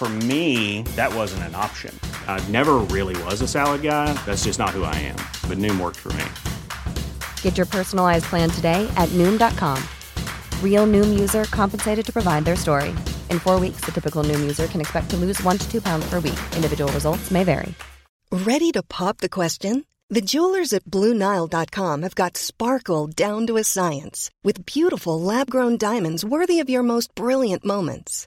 For me, that wasn't an option. I never really was a salad guy. That's just not who I am. But Noom worked for me. Get your personalized plan today at Noom.com. Real Noom user compensated to provide their story. In four weeks, the typical Noom user can expect to lose one to two pounds per week. Individual results may vary. Ready to pop the question? The jewelers at BlueNile.com have got sparkle down to a science with beautiful lab grown diamonds worthy of your most brilliant moments.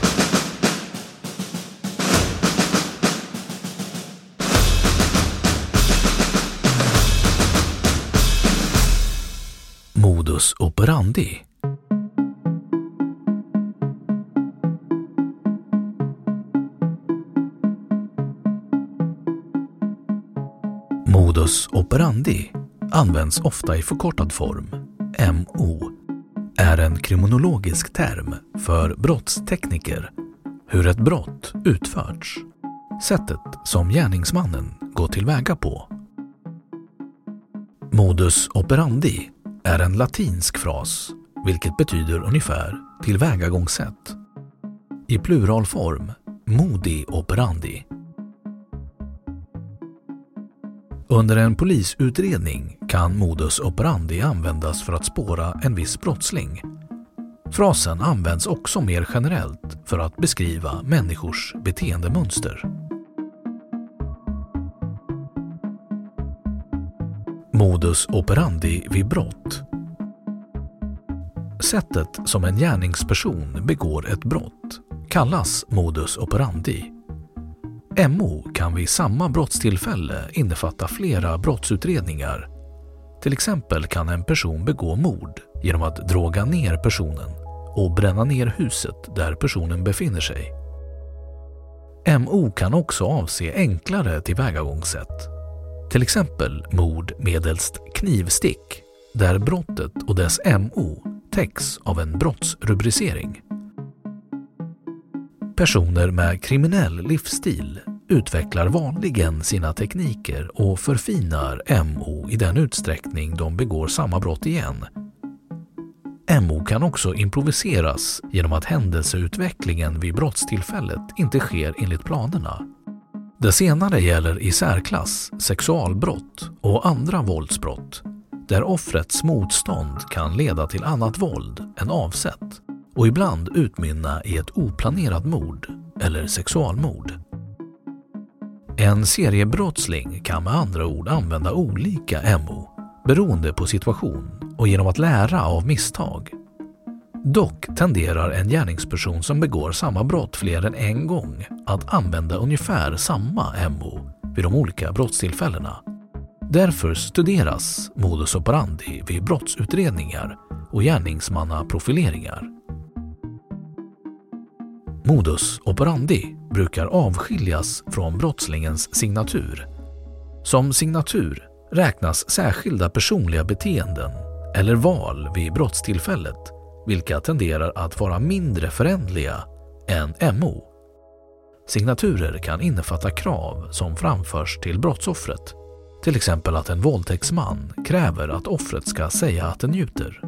Modus operandi Modus operandi används ofta i förkortad form, MO, är en kriminologisk term för brottstekniker, hur ett brott utförts, sättet som gärningsmannen går tillväga på. Modus operandi är en latinsk fras vilket betyder ungefär tillvägagångssätt. I pluralform modi operandi. Under en polisutredning kan modus operandi användas för att spåra en viss brottsling. Frasen används också mer generellt för att beskriva människors beteendemönster. Modus operandi vid brott Sättet som en gärningsperson begår ett brott kallas modus operandi. MO kan vid samma brottstillfälle innefatta flera brottsutredningar. Till exempel kan en person begå mord genom att droga ner personen och bränna ner huset där personen befinner sig. MO kan också avse enklare tillvägagångssätt. Till exempel mord medelst knivstick där brottet och dess MO täcks av en brottsrubricering. Personer med kriminell livsstil utvecklar vanligen sina tekniker och förfinar MO i den utsträckning de begår samma brott igen. MO kan också improviseras genom att händelseutvecklingen vid brottstillfället inte sker enligt planerna. Det senare gäller i särklass sexualbrott och andra våldsbrott där offrets motstånd kan leda till annat våld än avsett och ibland utmynna i ett oplanerat mord eller sexualmord. En seriebrottsling kan med andra ord använda olika MO beroende på situation och genom att lära av misstag. Dock tenderar en gärningsperson som begår samma brott fler än en gång att använda ungefär samma MO vid de olika brottstillfällena. Därför studeras modus operandi vid brottsutredningar och gärningsmannaprofileringar. Modus operandi brukar avskiljas från brottslingens signatur. Som signatur räknas särskilda personliga beteenden eller val vid brottstillfället vilka tenderar att vara mindre förändliga än MO. Signaturer kan innefatta krav som framförs till brottsoffret. Till exempel att en våldtäktsman kräver att offret ska säga att den njuter.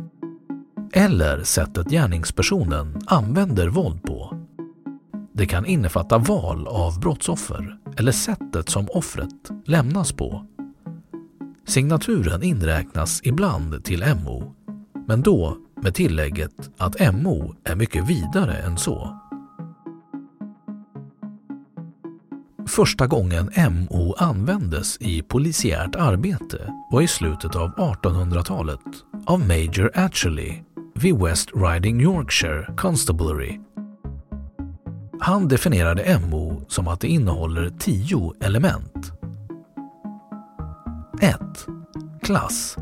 Eller sättet gärningspersonen använder våld på. Det kan innefatta val av brottsoffer eller sättet som offret lämnas på. Signaturen inräknas ibland till MO, men då med tillägget att MO är mycket vidare än så. Första gången MO användes i polisiärt arbete var i slutet av 1800-talet av Major Atcherley vid West Riding Yorkshire Constabulary. Han definierade MO som att det innehåller tio element. 1. Klass.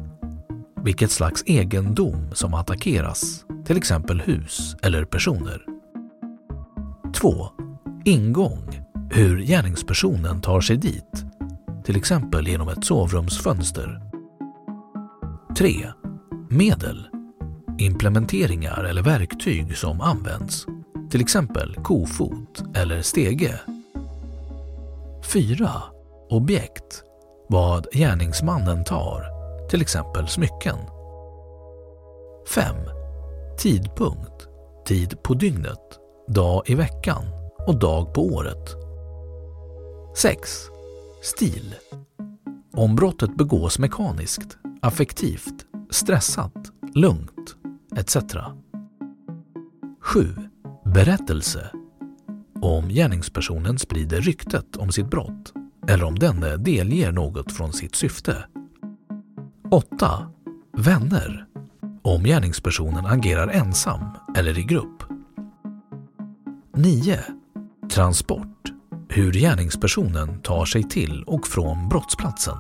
Vilket slags egendom som attackeras, till exempel hus eller personer. 2. Ingång. Hur gärningspersonen tar sig dit, till exempel genom ett sovrumsfönster. 3. Medel. Implementeringar eller verktyg som används, till exempel kofot eller stege. 4. Objekt. Vad gärningsmannen tar, till exempel smycken. 5. Tidpunkt. Tid på dygnet, dag i veckan och dag på året. 6. Stil. Om brottet begås mekaniskt, affektivt, stressat, lugnt etc. 7. Berättelse. Om gärningspersonen sprider ryktet om sitt brott eller om denne delger något från sitt syfte. 8. Vänner. Om gärningspersonen agerar ensam eller i grupp. 9. Transport. Hur gärningspersonen tar sig till och från brottsplatsen.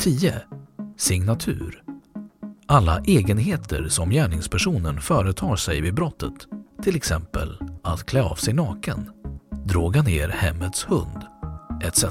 10. Signatur. Alla egenheter som gärningspersonen företar sig vid brottet, till exempel att klä av sig naken, droga ner hemmets hund, etc.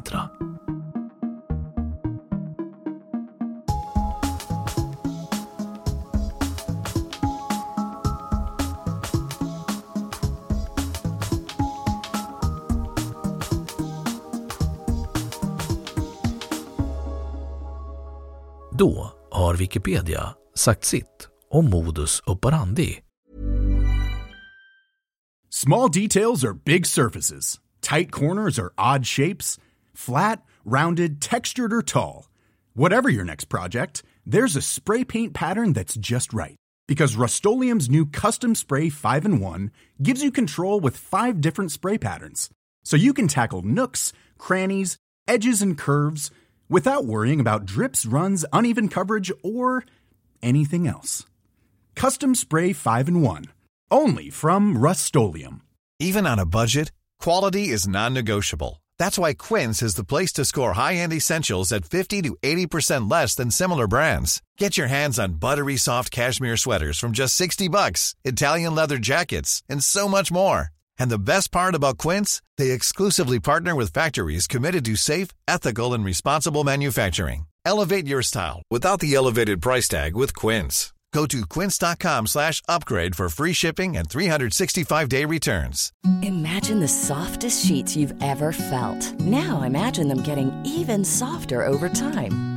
Då har Wikipedia sagt sitt om modus operandi. Small details are big surfaces. Tight corners are odd shapes. Flat, rounded, textured, or tall. Whatever your next project, there's a spray paint pattern that's just right. Because Rust new Custom Spray 5 in 1 gives you control with five different spray patterns. So you can tackle nooks, crannies, edges, and curves without worrying about drips, runs, uneven coverage, or anything else. Custom Spray 5 in 1. Only from Rust Even on a budget, quality is non negotiable. That's why Quince is the place to score high end essentials at 50 to 80% less than similar brands. Get your hands on buttery soft cashmere sweaters from just 60 bucks, Italian leather jackets, and so much more. And the best part about Quince, they exclusively partner with factories committed to safe, ethical, and responsible manufacturing. Elevate your style without the elevated price tag with Quince. Go to quince.com slash upgrade for free shipping and 365-day returns. Imagine the softest sheets you've ever felt. Now imagine them getting even softer over time.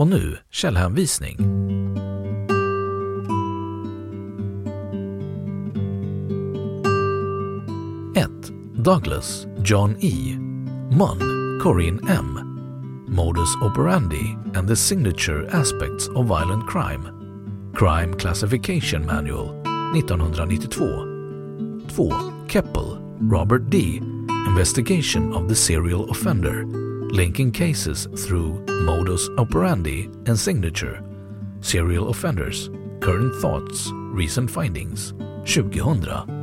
Och nu källhänvisning. 1. Douglas, John E. Munn, Corinne M. Modus operandi and the signature aspects of violent crime. Crime Classification Manual 1992. 2. Keppel, Robert D. Investigation of the Serial Offender linking cases through modus operandi and signature, serial offenders, current thoughts, recent findings, 2000